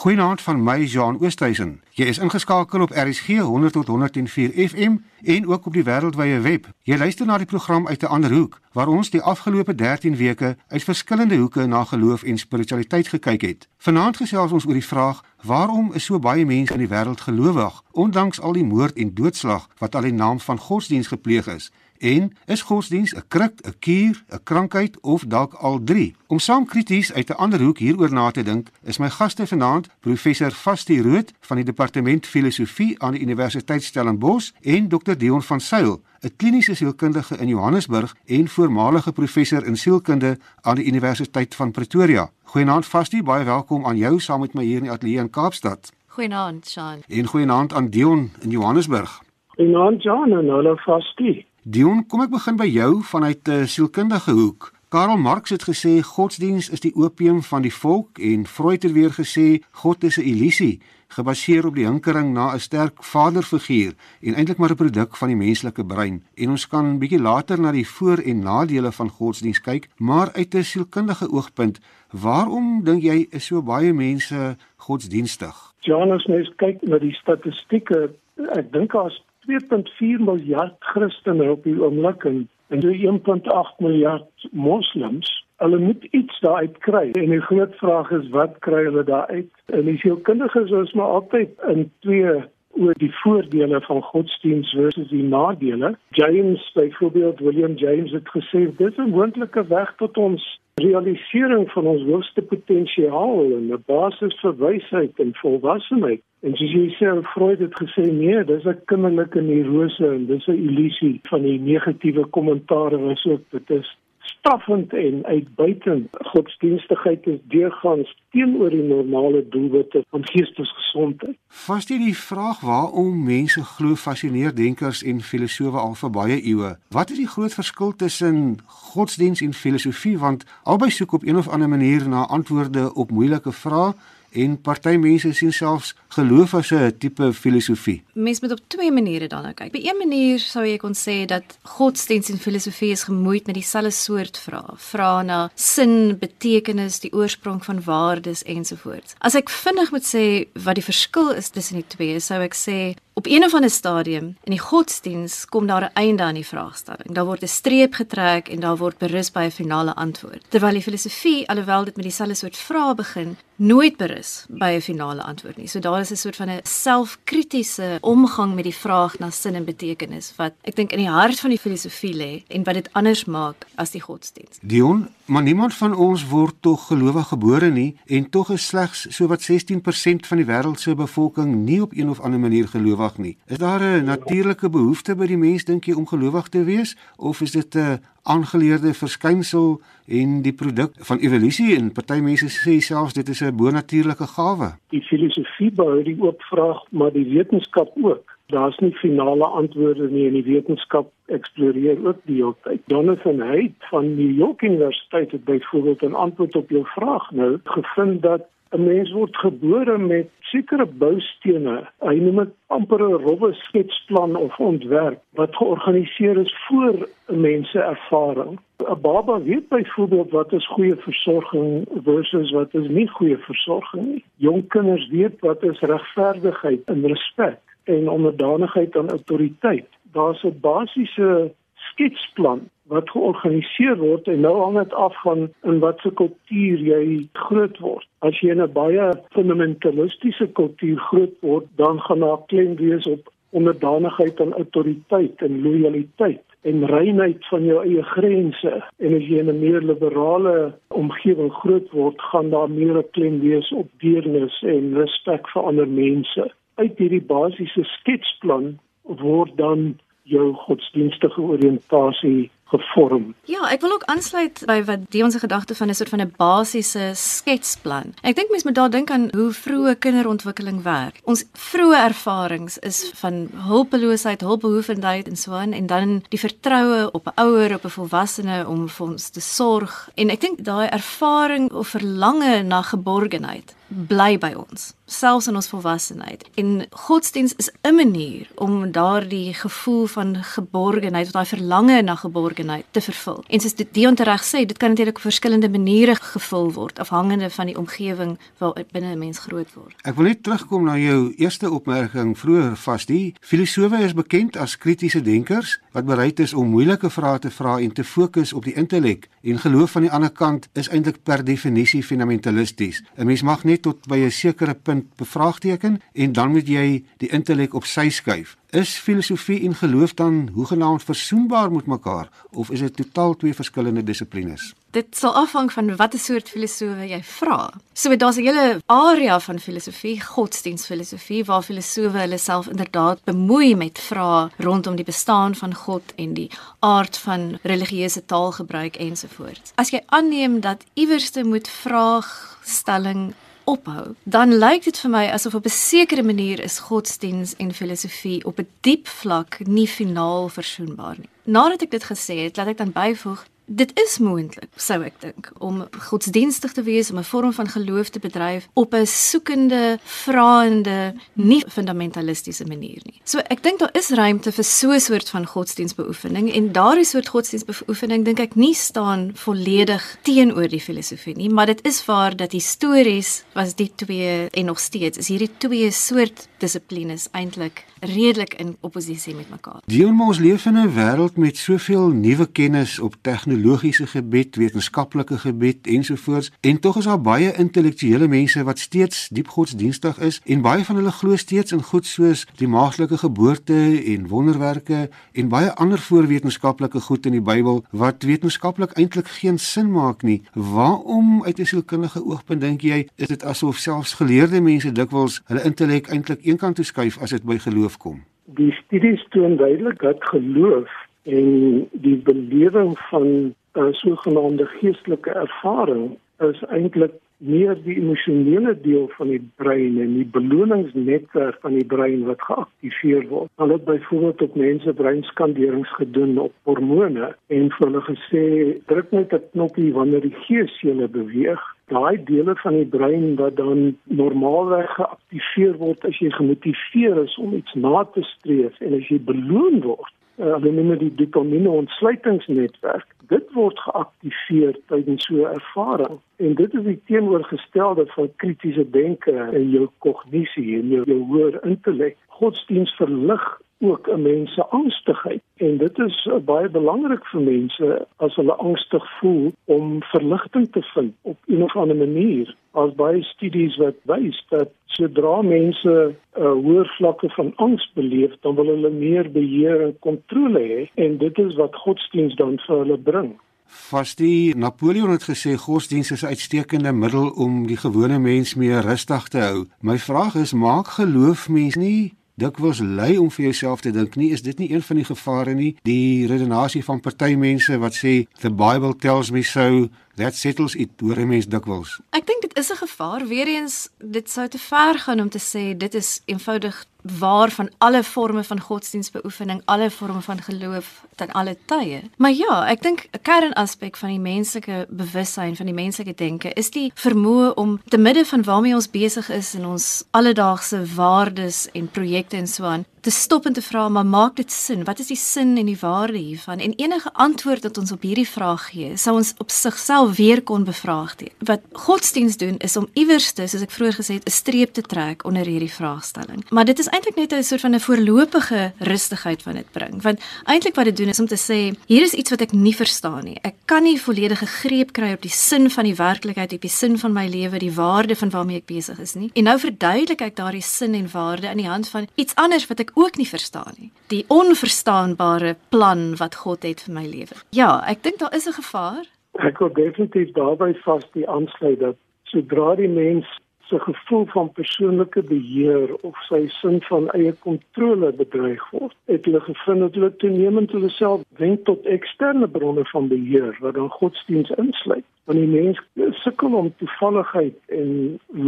Goeienaand van my Jean Oosthuizen. Jy is ingeskakel op RSG 100 tot 104 FM en ook op die wêreldwye web. Jy luister na die program uit 'n ander hoek waar ons die afgelope 13 weke uit verskillende hoeke na geloof en spiritualiteit gekyk het. Vanaand gesels ons oor die vraag: Waarom is so baie mense in die wêreld gelowig ondanks al die moord en doodslag wat al in naam van godsdiens gepleeg is? En is godsdiens 'n kruk, 'n kuur, 'n krankheid of dalk al drie? Om saam krities uit 'n ander hoek hieroor na te dink, is my gaste vanaand professor Vastie Rood van die departement filosofie aan die Universiteit Stellenbosch en Dr Dion van Sail, 'n kliniese sielkundige in Johannesburg en voormalige professor in sielkunde aan die Universiteit van Pretoria. Goeienaand Vastie, baie welkom aan jou saam met my hier in die ateljee in Kaapstad. Goeienaand, Sean. En goeienaand aan Dion in Johannesburg. Goeienaand Jan en hallo Vastie. Dion, kom ek begin by jou vanuit 'n uh, sielkundige hoek. Karl Marx het gesê godsdiens is die opium van die volk en Freud het weer gesê God is 'n illusie gebaseer op die hinkering na 'n sterk vaderfiguur en eintlik maar 'n produk van die menslike brein. En ons kan 'n bietjie later na die voor- en nadele van godsdiens kyk, maar uit 'n sielkundige oogpunt, waarom dink jy is so baie mense godsdienstig? Janus mens kyk na die statistieke, ek dink as 2.4 miljard Christene op die oomblik en en so 1.8 miljard moslems. Hulle moet iets daaruit kry. En die groot vraag is wat kry hulle daaruit? En die sielkundiges is maar altyd in twee oor die voordele van godsdiens versus die nadele. James byvoorbeeld William James het gesê dis 'n moontlike weg tot ons realisering van ons hoogste potensiaal en 'n basis vir wysheid en volwassenheid. En soos jy sê, Freud het gesê nee, dis 'n kinderlike neurose en dis 'n illusie van die negatiewe kommentaar was ook dit is straffend en uitbuitend. Godsdienstigheid is deurgangs teenoor die normale doelwitte van geestesgesondheid. Vas jy die vraag waarom mense glo fascineer denkers en filosowe al vir baie eeue. Wat is die groot verskil tussen godsdiens en filosofie want albei soek op een of ander manier na antwoorde op moeilike vrae en party mense sien selfs geloof as 'n tipe filosofie. Mense moet op twee maniere daarna kyk. By een manier sou jy kon sê dat godsdienst en filosofie is gemoeid met dieselfde soort vrae, vrae na sin, betekenis, die oorsprong van waardes ensovoorts. As ek vinnig moet sê wat die verskil is tussen die twee, sou ek sê op een of ander stadium in die godsdiens kom daar 'n einde aan die vraagstelling. Daar word 'n streep getrek en daar word berus by 'n finale antwoord. Terwyl die filosofie, alhoewel dit met dieselfde soort vrae begin, nooit berus by 'n finale antwoord nie. So daar is 'n soort van 'n selfkritiese omgang met die vraag na sin en betekenis wat ek dink in die hart van die filosofie lê en wat dit anders maak as die godsdiens. Dion, maar niemand van ons word tog gelowig gebore nie en tog is slegs sowat 16% van die wêreld se bevolking nie op een of ander manier gelowig gelowig nie. Is daar 'n natuurlike behoefte by die mens dink jy om gelowig te wees of is dit 'n aangeleerde verskynsel en die produk van evolusie en party mense sê selfs dit is 'n bonatuurlike gawe? Die filosofie behou die oop vraag, maar die wetenskap ook. Daar's nie finale antwoorde nie en die wetenskap eksploreer ook die hele tyd. Jonathan Haidt van New York Universiteit het byvoorbeeld 'n antwoord op jou vraag nou gevind dat 'n mens word gebore met sekere boustene. Hy noem dit amper 'n rowwe sketsplan of ontwerp wat georganiseer is voor 'n mens se ervaring. 'n Baba weet byvoorbeeld wat is goeie versorging versus wat is nie goeie versorging nie. Jong kinders weet wat is regverdigheid en respek en onderdanigheid aan autoriteit. Daar's 'n basiese sketsplan wat georganiseer word en nou hang dit af van in watter kultuur jy groot word. As jy in 'n baie fundamentalistiese kultuur groot word, dan gaan daar klem wees op onderdanigheid aan autoriteit en lojaliteit en reinheid van jou eie grense. En as jy in 'n meer liberale omgewing groot word, gaan daar meer klem wees op deernis en respek vir ander mense. Uit hierdie basiese sketsplan word dan jou godsdienstige oriëntasie gevorm. Ja, ek wil ook aansluit by wat Dion se gedagte van 'n soort van 'n basiese sketsplan. Ek dink mense moet daar dink aan hoe vroeë kinderontwikkeling werk. Ons vroeë ervarings is van hulpeloosheid, hulpbehoefendheid en so aan en dan die vertroue op 'n ouer, op 'n volwassene om vir ons te sorg. En ek dink daai ervaring of verlange na geborgenheid bly by ons, selfs in ons volwassenheid. En godsdiens is 'n manier om daardie gevoel van geborgenheid, of daai verlange na geborgenheid te vervul. En soos Dion reg sê, dit kan natuurlik op verskillende maniere gevul word afhangende van die omgewing waar binne 'n mens groot word. Ek wil net terugkom na jou eerste opmerking vroeër vas die filosowe is bekend as kritiese denkers wat bereid is om moeilike vrae te vra en te fokus op die intellek en geloof van die ander kant is eintlik per definisie fundamentalisties. 'n Mens mag net tot by 'n sekere punt bevraagteken en dan moet jy die intellek op sy skuif. Is filosofie en geloof dan hoegenaamd versoenbaar met mekaar of is dit totaal twee verskillende dissiplines? Dit sal afhang van watter soort filosofe jy vra. So daar's 'n hele area van filosofie, godsdienstfilosofie waar filosofe hulle self inderdaad bemoei met vrae rondom die bestaan van God en die aard van religieuse taalgebruik ensovoorts. As jy aanneem dat iewerste moet vraagstelling ophou, dan lyk dit vir my asof op 'n sekere manier is godsdiens en filosofie op 'n diep vlak nie finaal versoenbaar nie. Nadat ek dit gesê het, laat ek dan byvoeg Dit is moontlik, sou ek dink, om godsdienstig te wees, om 'n vorm van geloof te bedryf op 'n soekende, vraende, nie fundamentalistiese manier nie. So ek dink daar is ruimte vir so 'n soort van godsdienstbeoefening en daardie soort godsdienstbeoefening dink ek nie staan volledig teenoor die filosofie nie, maar dit is waar dat histories was die twee en nog steeds is hierdie twee soort dissiplines eintlik redelik in oppositie met mekaar. Die ons leef in 'n wêreld met soveel nuwe kennis op tegnologiese gebied, wetenskaplike gebied ensovoorts en tog is daar baie intellektuele mense wat steeds diep godsdienstig is en baie van hulle glo steeds in goed soos die maagtelike geboorte en wonderwerke en baie ander voorwetenskaplike goed in die Bybel wat wetenskaplik eintlik geen sin maak nie. Waarom uit 'n sielkundige oogpunt dink jy is dit asof selfs geleerde mense dikwels hulle intellek eintlik eenkant toe skuif as dit by geloof kom? Die studies toon duidelik dat geloof en die belewing van 'n uh, sogenaamde geestelike ervaring is eintlik meer die emosionele deel van die brein en die beloningsnetwerk van die brein wat geaktiveer word. Hulle het byvoorbeeld op mense breinskanderings gedoen op hormone en vir hulle gesê druk net 'n knoppie wanneer die gees julle beweeg daai dele van die brein wat dan normaalweg geaktiveer word as jy gemotiveer is om iets na te streef en as jy beloon word uh, hulle noem dit die dopamine ontsluitingsnetwerk. Dit word geaktiveer tydens so 'n ervaring. En dit is die teenoorgestelde van kritiese denke en jou kognisie en jou, jou hoër intellek. Godsdienst verlig ook 'n mens se angstigheid en dit is uh, baie belangrik vir mense as hulle angstig voel om verligting te vind op 'n of ander manier. As baie studies wat wys dat sodra mense 'n uh, hoër vlakke van angs beleef, dan wil hulle meer beheer en kontrole hê en dit is wat godsdienst dan vir hulle bring. Vastie Napoleon het gesê godsdienst is 'n uitstekende middel om die gewone mens meer rustig te hou. My vraag is, maak geloof mens nie dikwels lei om vir jouself te dink nie is dit nie een van die gevare nie. Die redenasie van party mense wat sê the bible tells me so that settles it hoor mens dikwels ek dink dit is 'n gevaar weer eens dit sou te ver gaan om te sê dit is eenvoudig waar van alle forme van godsdienstbeoefening, alle forme van geloof ten alle tye. Maar ja, ek dink 'n kernaspek van die menslike bewussyn, van die menslike denke, is die vermoë om te midde van waarmee ons besig is in ons alledaagse waardes en projekte en so aan, te stop en te vra maar maak dit sin? Wat is die sin en die waarde hiervan? En enige antwoord wat ons op hierdie vraag gee sou ons op sigself weer kon bevraagteken wat godsdiens doen is om iewers te soos ek vroeër gesê het 'n streep te trek onder hierdie vraagstelling. Maar dit is eintlik net 'n soort van 'n voorlopige rustigheid van dit bring. Want eintlik wat dit doen is om te sê hier is iets wat ek nie verstaan nie. Ek kan nie volledige greep kry op die sin van die werklikheid op die sin van my lewe die waarde van waarmee ek besig is nie. En nou verduidelik ek daardie sin en waarde aan die hand van iets anders wat ek ook nie verstaan nie. Die onverstaanbare plan wat God het vir my lewe. Ja, ek dink daar is 'n gevaar. Ek wil definitief daarby vas die aansluit dat sodra die mens se gevoel van persoonlike beheer of sy sin van eie kontrole bedreig word, het hulle gevind dat hulle toenemend hulle self wend tot eksterne bronne van beheer wat dan godsdiens insluit. Want die mens sukkel om toevalligheid en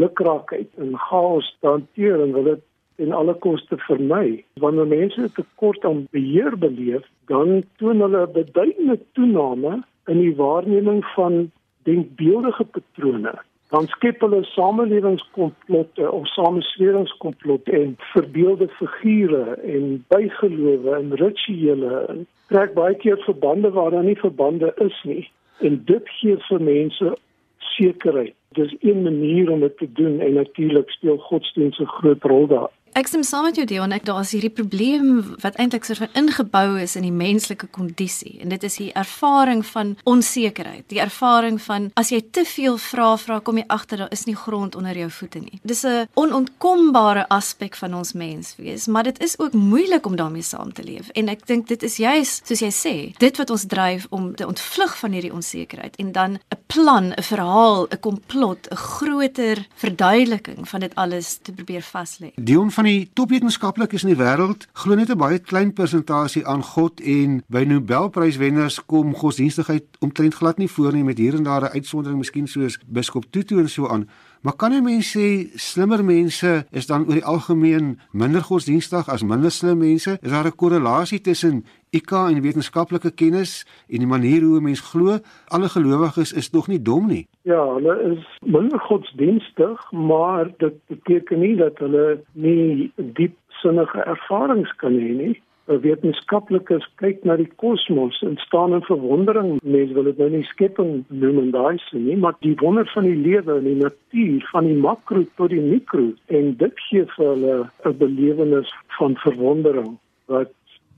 lukraakheid en chaos te hanteer en wil dit en alle koste vermy. Wanneer mense 'n tekort aan beheer beleef, dan toon hulle 'n beduidende toename in die waarneming van denkbeeldige patrone dan skep hulle samelewingskomplotte of samesweringskomplotte en verbeelde figure en bygelowe en rituele en trek baie keer verbande waar daar nie verbande is nie en dit gee vir mense sekerheid. Dis een manier om dit te doen en natuurlik speel godsdienst 'n groot rol daar. Ek stem saam met jou Dion, ek daar's hierdie probleem wat eintlik soort van ingebou is in die menslike kondisie en dit is die ervaring van onsekerheid, die ervaring van as jy te veel vra, vra kom jy agter daar is nie grond onder jou voete nie. Dis 'n onontkombare aspek van ons menswees, maar dit is ook moeilik om daarmee saam te leef en ek dink dit is juis soos jy sê, dit wat ons dryf om te ontvlug van hierdie onsekerheid en dan 'n plan, 'n verhaal, 'n komplot, 'n groter verduideliking van dit alles te probeer vaslê. Dion van die topwetenskaplikes in die wêreld glo net 'n baie klein persentasie aan God en by Nobelpryswenners kom godsdienstigheid omtrent glad nie voor nie met hier en daar 'n uitsondering miskien soos biskop Tutu en so aan. Maar kan 'n mens sê slimmer mense is dan oor die algemeen minder godsdienstig as minder slim mense? Is daar 'n korrelasie tussen IQ en wetenskaplike kennis en die manier hoe 'n mens glo? Alle gelowiges is tog nie dom nie. Ja, hulle is minder godsdienstig, maar dit beteken nie dat hulle nie diep sinnige ervarings kan hê nie wetenskaplikes kyk na die kosmos en staan in verwondering. Mense wil dit nou nie skepping noem en daai sin nie, maar die wonder van die lewe en die natuur van die makro tot die mikro en dit gee vir hulle 'n belewenis van verwondering wat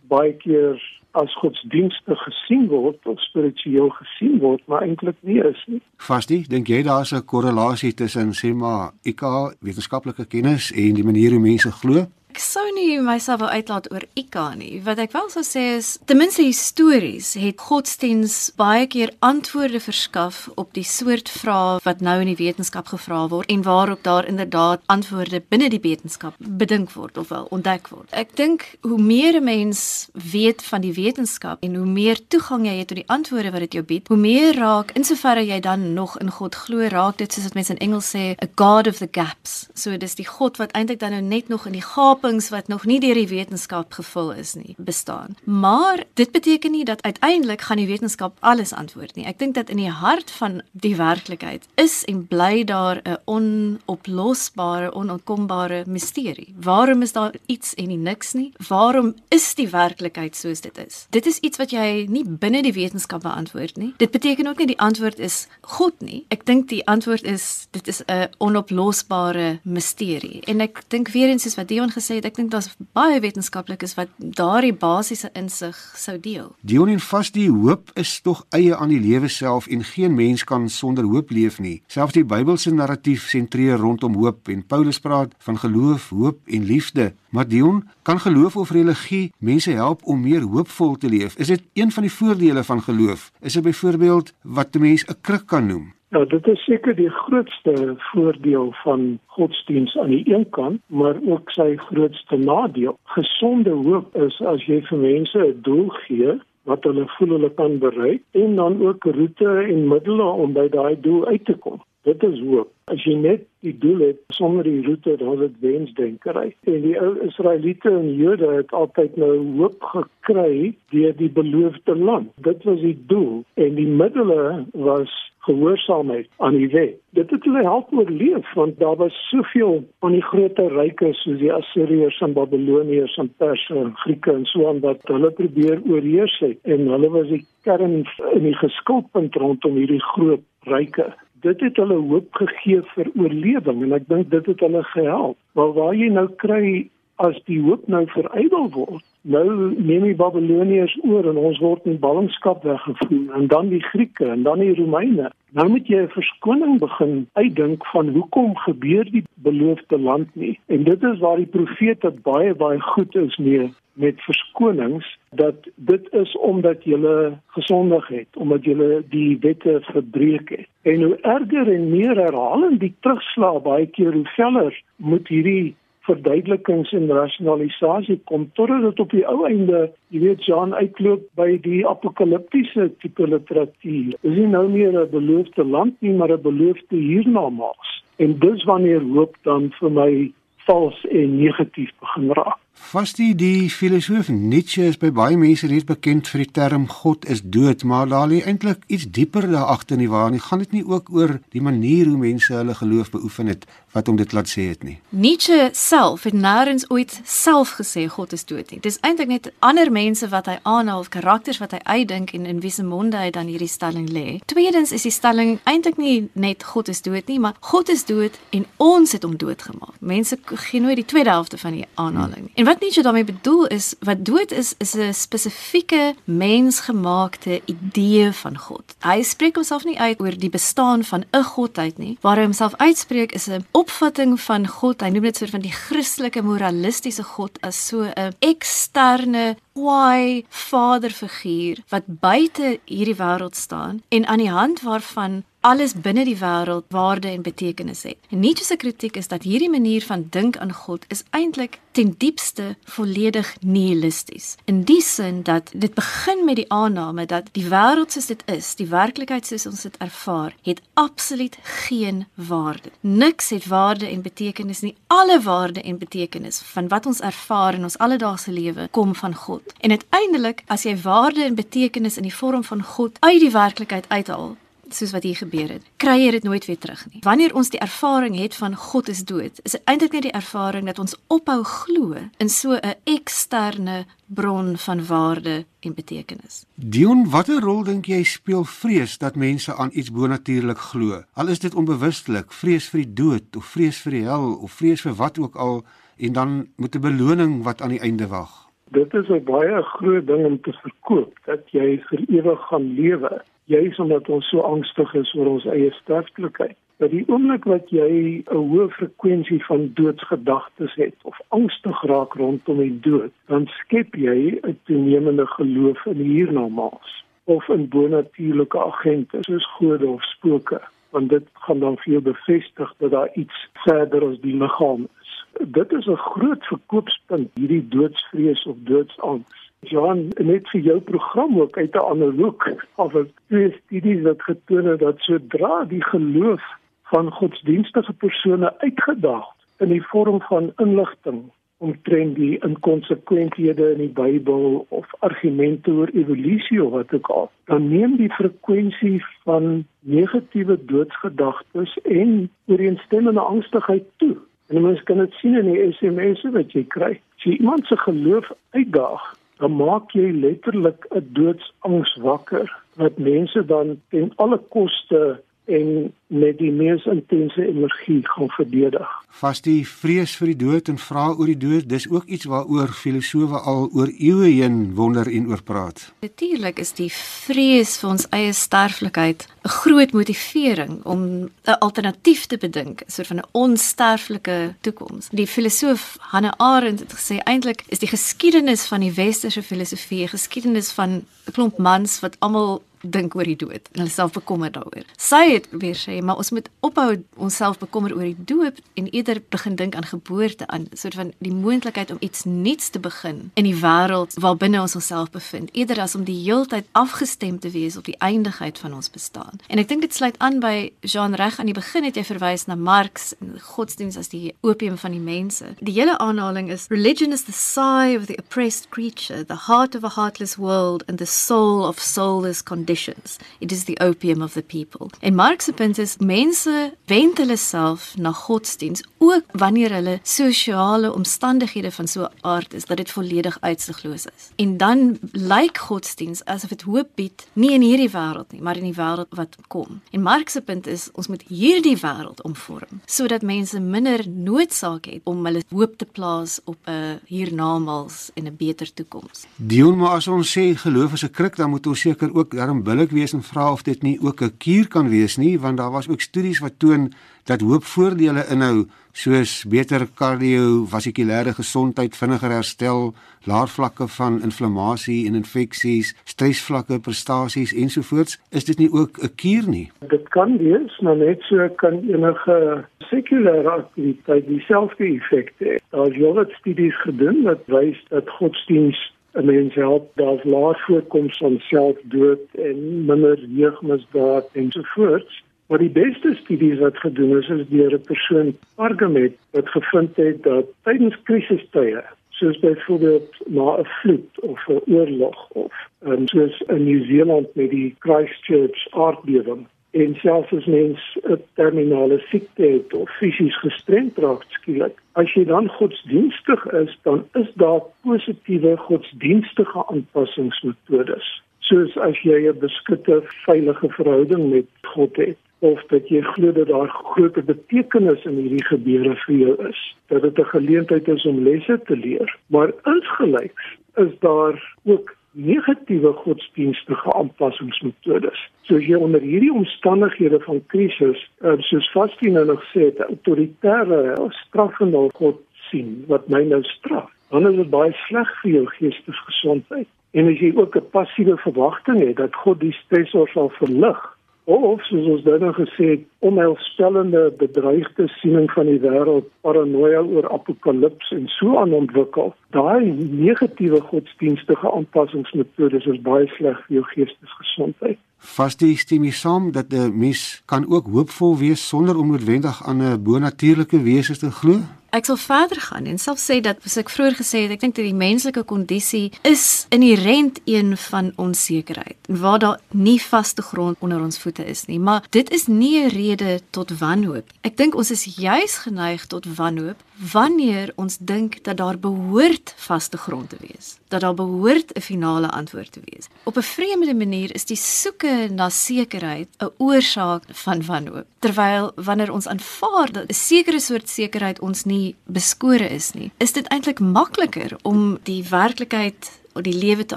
baie keer as godsdienstig gesien word of spiritueel gesien word, maar eintlik nie is nie. Vastie, dink jy daar's 'n korrelasie tussen sê maar IQ, wetenskaplike kennis en die manier hoe mense glo? Sou nie myself wil uitlaat oor Ika nie. Wat ek wel sou sê is ten minste histories het godsdiens baie keer antwoorde verskaf op die soort vrae wat nou in die wetenskap gevra word en waarop daar inderdaad antwoorde binne die wetenskap bedink word of wel ontdek word. Ek dink hoe meer 'n mens weet van die wetenskap en hoe meer toegang jy het tot die antwoorde wat dit jou bied, hoe meer raak insoverre jy dan nog in God glo, raak dit soos wat mense in Engels sê, a god of the gaps. So dis die God wat eintlik dan nou net nog in die gaap gapings wat nog nie deur die wetenskap gevul is nie bestaan. Maar dit beteken nie dat uiteindelik gaan die wetenskap alles antwoord nie. Ek dink dat in die hart van die werklikheid is en bly daar 'n onoplosbare, onontkombare misterie. Waarom is daar iets en nie niks nie? Waarom is die werklikheid soos dit is? Dit is iets wat jy nie binne die wetenskap beantwoord nie. Dit beteken ook nie die antwoord is God nie. Ek dink die antwoord is dit is 'n onoplosbare misterie. En ek dink weer eens soos wat Dion gesê gesê het, ek dink daar's baie wetenskaplikes wat daardie basiese insig sou deel. Dion en vas die hoop is tog eie aan die lewe self en geen mens kan sonder hoop leef nie. Selfs die Bybelse narratief sentreer rondom hoop en Paulus praat van geloof, hoop en liefde. Maar Dion, kan geloof of religie mense help om meer hoopvol te leef? Is dit een van die voordele van geloof? Is dit byvoorbeeld wat 'n mens 'n kruk kan noem? Ja, dit is seker die grootste voordeel van godsdiens aan die een kant, maar ook sy grootste nadeel. Gesonde hoop is as jy vir mense 'n doel gee wat hulle voel hulle kan bereik en dan ook roete en middele om by daai doel uit te kom. Dit is hoop. As jy net die doel het sonder die roete, dan is dit wensdenkery. En die ou Israeliete en Jode het altyd nou hoop gekry deur die beloofde land. Dit was die doel en die middele was gehoorsaamheid aan die wet. Dit het hulle help oorleef want daar was soveel van die groter ryke soos die Assiriërs en Babiloniërs en Perse en Grieke en so aan wat hulle probeer oorheers het en hulle was die kern in die geskilpunt rondom hierdie groot ryke. Dit het hulle hoop gegee vir oorlewing en ek dink dit het hulle gehelp. Maar waar jy nou kry as die hoop nou verydel word, nou neem die Babiloniërs oor en ons word in ballingskap weggevoer en dan die Grieke en dan die Romeine. Nou moet jy 'n verskoning begin uitdink van hoekom gebeur die beloofde land nie. En dit is waar die profete baie baie goed is mee met verskonings dat dit is omdat jy gesondig het, omdat jy die wette verbreek het. En hoe erger en meer herhalend die terugslag baie keer hoe veller moet hierdie verduidelikings en rasionalisasie kom totdat dit op die ou einde, jy weet, Jean uitloop by die apokaliptiese tipe literatuur. Dis nie nou meer 'n beloofde land nie, maar 'n beloofde hiernamaals. En dis wanneer hoop dan vir my vals en negatief begin raak. Vastie die filosoof Nietzsche is by baie mense reeds bekend vir die term God is dood, maar daar lê eintlik iets dieper daar agter nie waar nie. Gaan dit nie ook oor die manier hoe mense hulle geloof beoefen het wat hom dit laat sê het nie? Nietzsche self het nêrens ooit self gesê God is dood nie. Dis eintlik net ander mense wat hy aanhaal of karakters wat hy uitdink en in wie se monde hy dan hierdie stelling lê. Tweedens is die stelling eintlik nie net God is dood nie, maar God is dood en ons het hom doodgemaak. Mense gee nooit die tweede helfte van die aanhaling nie. En Nietzsche daarmee bedoel is wat dood is is 'n spesifieke mensgemaakte idee van God. Hy spreek homself nie uit oor die bestaan van 'n godheid nie. Waar hy homself uitspreek is 'n opvatting van God. Hy noem dit soort van die Christelike moralistiese God as so 'n eksterne kwaai vaderfiguur wat buite hierdie wêreld staan en aan die hand waarvan alles binne die wêreld waarde en betekenis het. En Nietzsche se kritiek is dat hierdie manier van dink aan God is eintlik ten diepste volledig nihilisties. In die sin dat dit begin met die aanname dat die wêreld soos dit is, die werklikheid soos ons dit ervaar, het absoluut geen waarde. Niks het waarde en betekenis nie. Alle waarde en betekenis van wat ons ervaar in ons alledaagse lewe kom van God. En uiteindelik, as jy waarde en betekenis in die vorm van God uit die werklikheid uithaal, soos wat hier gebeur het, kry jy dit nooit weer terug nie. Wanneer ons die ervaring het van God is dood, is dit eintlik net die ervaring dat ons ophou glo in so 'n eksterne bron van waarde en betekenis. Dion, watter rol dink jy speel vrees dat mense aan iets bonatuurlik glo? Al is dit onbewustelik, vrees vir die dood of vrees vir die hel of vrees vir wat ook al en dan met 'n beloning wat aan die einde wag. Dit is 'n baie groot ding om te verkoop dat jy vir ewig gaan lewe juis omdat ons so angstig is oor ons eie sterflikheid. Dat die oomblik wat jy 'n hoë frekwensie van doodsgedagtes het of angstig raak rondom die dood, dan skep jy 'n toenemende geloof in hiernamaals of in bonatuurlike agente soos gode of spooke, want dit gaan dan vir jou bevestig dat daar iets verder as die liggaam is. Dit is 'n groot verkoopspunt hierdie doodsvrees of doodsangs. Johan, net vir jou program ook uit 'n ander hoek of ek twee studies wat getoon het dat sodra die geloof van godsdienstige persone uitgedaag in die vorm van inligting omtrent die inkonsekwenthede in die Bybel of argumente oor evolusie of wat ook al, dan neem die frekwensie van negatiewe doodsgedagtes en ooreenstemmende angstigheid toe. En mens kan dit sien in die SMS'e wat jy kry. As jy iemand se geloof uitdaag, dan maak jy letterlik 'n doodsangs wakker wat mense dan ten alle koste en met die mees intense energie gaan verdedig. Vas die vrees vir die dood en vra oor die dood, dis ook iets waaroor filosowe al oor eeue heen wonder en oor praat. Natuurlik is die vrees vir ons eie sterflikheid 'n groot motivering om 'n alternatief te bedink, 'n soort van 'n onsterflike toekoms. Die filosoof Hannah Arendt het gesê eintlik is die geskiedenis van die westerse filosofie 'n geskiedenis van 'n klomp mans wat almal dink oor die dood en hulle self bekommer daaroor. Sy het weer sê, maar ons moet ophou onsself bekommer oor die dood en eerder begin dink aan geboorte, aan soort van die moontlikheid om iets nuuts te begin in die wêreld waarbinne ons onsself bevind, eerder as om die heeltyd afgestem te wees op die eindigheid van ons bestaan. En ek dink dit sluit aan by Jean Reg aan die begin het jy verwys na Marx en godsdienst as die opium van die mense. Die hele aanhaling is religion is the sigh of the oppressed creature, the heart of a heartless world and the soul of soulless condition conditions. It is the opium of the people. En Marx se punt is mense wend hulle self na godsdiens ook wanneer hulle sosiale omstandighede van so 'n aard is dat dit volledig uitsigloos is. En dan lyk godsdiens asof dit hoop bied nie in hierdie wêreld nie, maar in die wêreld wat kom. En Marx se punt is ons moet hierdie wêreld omvorm sodat mense minder noodsaak het om hulle hoop te plaas op 'n hiernamaals en 'n beter toekoms. Dion, maar as ons sê geloof is 'n kruk, dan moet ons seker ook daarom billik wees en vra of dit nie ook 'n kuur kan wees nie want daar was ook studies wat toon dat hoop voordele inhou soos beter kardiovaskulêre gesondheid, vinniger herstel, laer vlakke van inflammasie en infeksies, stresvlakke, prestasies ensovoorts. Is dit nie ook 'n kuur nie? Dit kan wees, maar net so kan enige sekulêre aktiwiteit dieselfde effek hê. Daar is heelwat studies gedoen wat wys dat godsdienst 'n mens help daar's laer voorkoms van selfdood en minder jeugmisdaad ensovoorts. Maar die beste studies wat gedoen is is deur 'n persoon argument wat gevind het dat tydens krisistye soos byvoorbeeld na 'n vloed of 'n oorlog of um, soos in Nieu-Seeland met die Christchurch aardbewing en selfs as mens 'n terminale siekte het of fisies gestremd raak skielik as jy dan godsdienstig is dan is daar positiewe godsdienstige aanpassingsmetodes. Soos as jy 'n beskutte veilige verhouding met God het of dat jy glo dat daar groot betekenis in hierdie gebeure vir jou is dat dit 'n geleentheid is om lesse te leer. Maar insgelyks is daar ook negatiewe godsdienstige aanpassingsmetodes. So jy onder hierdie omstandighede van krisis, uh, soos Vastin nou gesê het, autoritaire straffende God sien wat my nou straf, dan is dit baie sleg vir jou geestesgesondheid. En as jy ook 'n passiewe verwagting het dat God die stresor sal verlig, of soos ons dan gesê het onheilspellende bedreigde siening van die wêreld paranoia oor apokalips en so aan ontwikkel daai negatiewe godsdienstige aanpassingsmetodes is baie sleg vir jou geestesgesondheid. Vas die stem saam dat 'n mens kan ook hoopvol wees sonder om noodwendig aan 'n bonatuurlike wese te glo Ek sal verder gaan en self sê dat soos ek vroeër gesê het, ek dink dat die menslike kondisie is inherënt een van onsekerheid waar daar nie vaste grond onder ons voete is nie, maar dit is nie 'n rede tot wanhoop. Ek dink ons is juis geneig tot wanhoop wanneer ons dink dat daar behoort vaste grond te wees, dat daar behoort 'n finale antwoord te wees. Op 'n vreemde manier is die soeke na sekerheid 'n oorsaak van wanhoop, terwyl wanneer ons aanvaar dat 'n sekere soort sekerheid ons nie beskore is nie, is dit eintlik makliker om die werklikheid die lewe te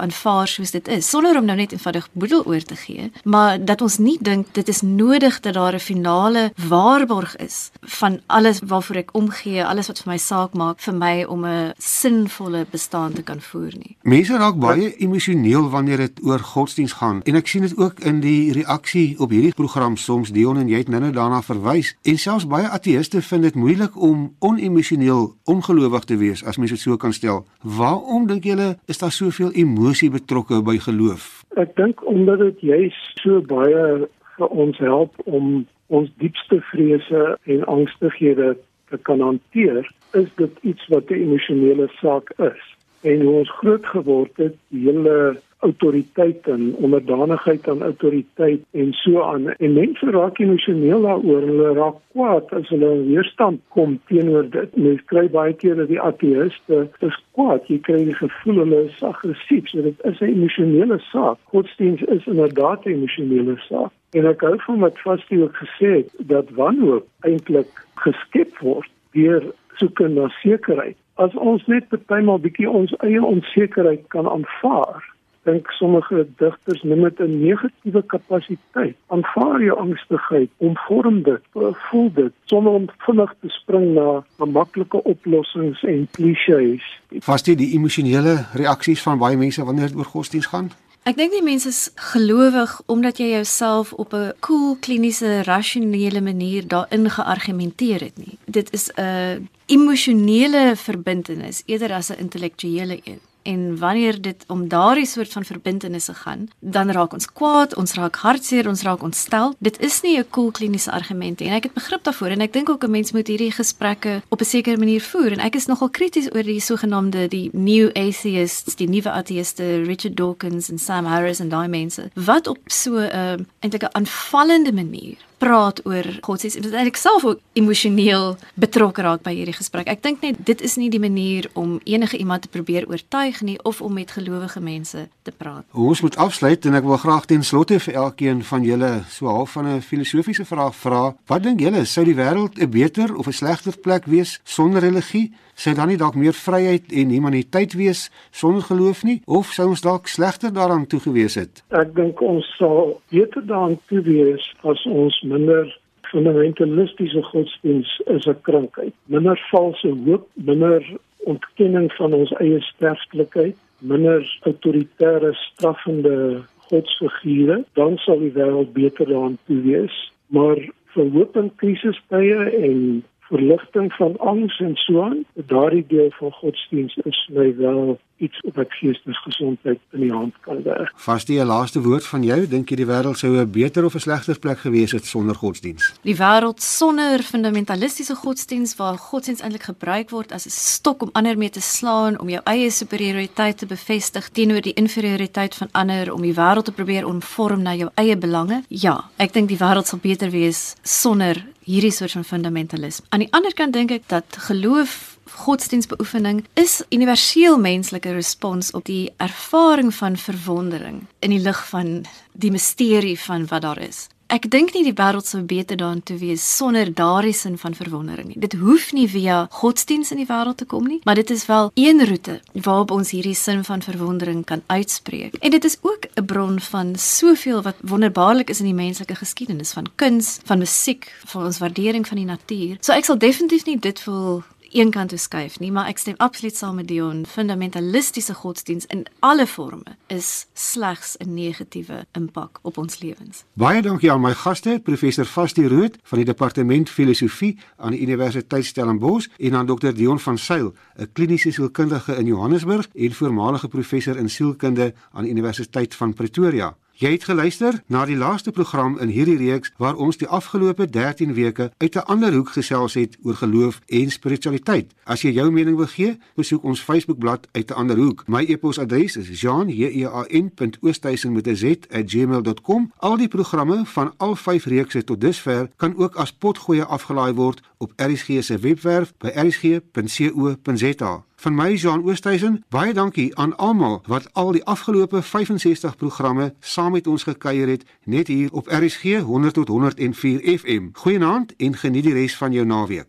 aanvaar soos dit is sonder om nou net eenvoudig boedel oor te gee maar dat ons nie dink dit is nodig dat daar 'n finale waarborg is van alles waarvoor ek omgee alles wat vir my saak maak vir my om 'n sinvolle bestaan te kan voer nie. Mense raak baie emosioneel wanneer dit oor godsdiens gaan en ek sien dit ook in die reaksie op hierdie program soms Dion en jy het nou daarna verwys en selfs baie ateëste vind dit moeilik om onemosioneel ongelowig te wees as mens dit so kan stel. Waarom dink julle is daar so soveel emosie betrokke by geloof? Ek dink omdat dit juis so baie vir ons help om ons diepste vrese en angstighede te kan hanteer, is dit iets wat 'n emosionele saak is. En hoe ons groot geword het, die hele autoriteit en onderdanigheid aan autoriteit en so aan. En mense raak emosioneel daaroor, hulle raak kwaad as hulle in weerstand kom teenoor dit. Mens kry baie keer dat die ateïste is kwaad. Jy kry die gevoel hulle is aggressief. So dit is 'n emosionele saak. Godsdienst is inderdaad 'n emosionele saak. En ek hou van wat Vastie ook gesê het dat wanhoop eintlik geskep word deur soeke na sekerheid. As ons net bytelmal bietjie ons eie onsekerheid kan aanvaar, dink sommige digters noem dit 'n negatiewe kapasiteit. Aanvaar jou angstigheid, omvorm dit, voel dit sonder om vinnig te spring na maklike oplossings en klisjées. Vas dit die emosionele reaksies van baie mense wanneer dit oor godsdiens gaan? Ek dink die mense is gelowig omdat jy jouself op 'n koel, cool, kliniese, rasionele manier daarin geargumenteer het nie. Dit is 'n emosionele verbintenis eerder as 'n intellektuele een en wanneer dit om daardie soort van verbintenisse gaan, dan raak ons kwaad, ons raak hartseer, ons raak ontstel. Dit is nie 'n koel kliniese argument nie en ek het begrip daarvoor en ek dink ook 'n mens moet hierdie gesprekke op 'n sekere manier voer en ek is nogal krities oor die sogenaamde die new atheists, die nuwe ateïste Richard Dawkins en Sam Harris en daai mense wat op so 'n uh, eintlik 'n aanvallende manier praat oor godsdienst en ek self ook emosioneel betrokke raak by hierdie gesprek. Ek dink net dit is nie die manier om enige iemand te probeer oortuig nie of om met gelowige mense te praat. Ons moet afsluit en ek wil graag ten slotte vir elkeen van julle so half van 'n filosofiese vraag vra. Wat dink julle, sou die wêreld 'n beter of 'n slegter plek wees sonder religie? Sou dan nie dalk meer vryheid en humaniteit wees sonder geloof nie of sou ons dalk slegter daaraan toegewees het? Ek dink ons sal beter daaraan toe wees as ons minder fundamentalistiese godsdiens is 'n krankheid. Minder valse hoop, minder ontkenning van ons eie sterflikheid, minder autoritaire straffende godsfigure, dan sal die wêreld beter daaraan toe wees. Maar vir hoop in krisistye en verligting van angs en so aan. Daardie deel van godsdiens is my wel iets op ek geestesgesondheid in die hand kan werk. Vas die laaste woord van jou, dink jy die wêreld sou 'n beter of 'n slegter plek gewees het sonder godsdiens? Die wêreld sonder fundamentalistiese godsdiens waar godsdiens eintlik gebruik word as 'n stok om ander mee te slaan, om jou eie superioriteit te bevestig teenoor die inferioriteit van ander, om die wêreld te probeer omvorm na jou eie belange. Ja, ek dink die wêreld sal beter wees sonder hierdie soort van fundamentalisme. Aan die ander kant dink ek dat geloof godsdienstbeoefening is universeel menslike respons op die ervaring van verwondering in die lig van die misterie van wat daar is. Ek dink nie die wêreld sou beter daarin toe wees sonder daardie sin van verwondering nie. Dit hoef nie via godsdienst in die wêreld te kom nie, maar dit is wel een roete waarop ons hierdie sin van verwondering kan uitspreek. En dit is ook 'n bron van soveel wat wonderbaarlik is in die menslike geskiedenis van kuns, van musiek, van ons waardering van die natuur. So ek sal definitief nie dit wil een kant toe skuif nie, maar ek stem absoluut saam met Dion. Fundamentalistiese godsdiens in alle forme is slegs 'n negatiewe impak op ons lewens. Baie dankie aan my gaste, professor Vastie Rood van die departement filosofie aan die Universiteit Stellenbosch en aan Dr Dion van Sail, 'n kliniese sielkundige in Johannesburg en voormalige professor in sielkunde aan die Universiteit van Pretoria. Jy het geluister na die laaste program in hierdie reeks waar ons die afgelope 13 weke uit 'n ander hoek gesels het oor geloof en spiritualiteit. As jy jou mening wil gee, besoek ons Facebookblad uit 'n ander hoek. My e-posadres is jean@gmail.com. Al die programme van al 5 reekse tot dusver kan ook as potgoeie afgelaai word op RSG se webwerf by rsg.co.za. Van my Jean Oosthuizen, baie dankie aan almal wat al die afgelope 65 programme saam met ons gekuier het net hier op RSG 100 tot 104 FM. Goeienaand en geniet die res van jou naweek.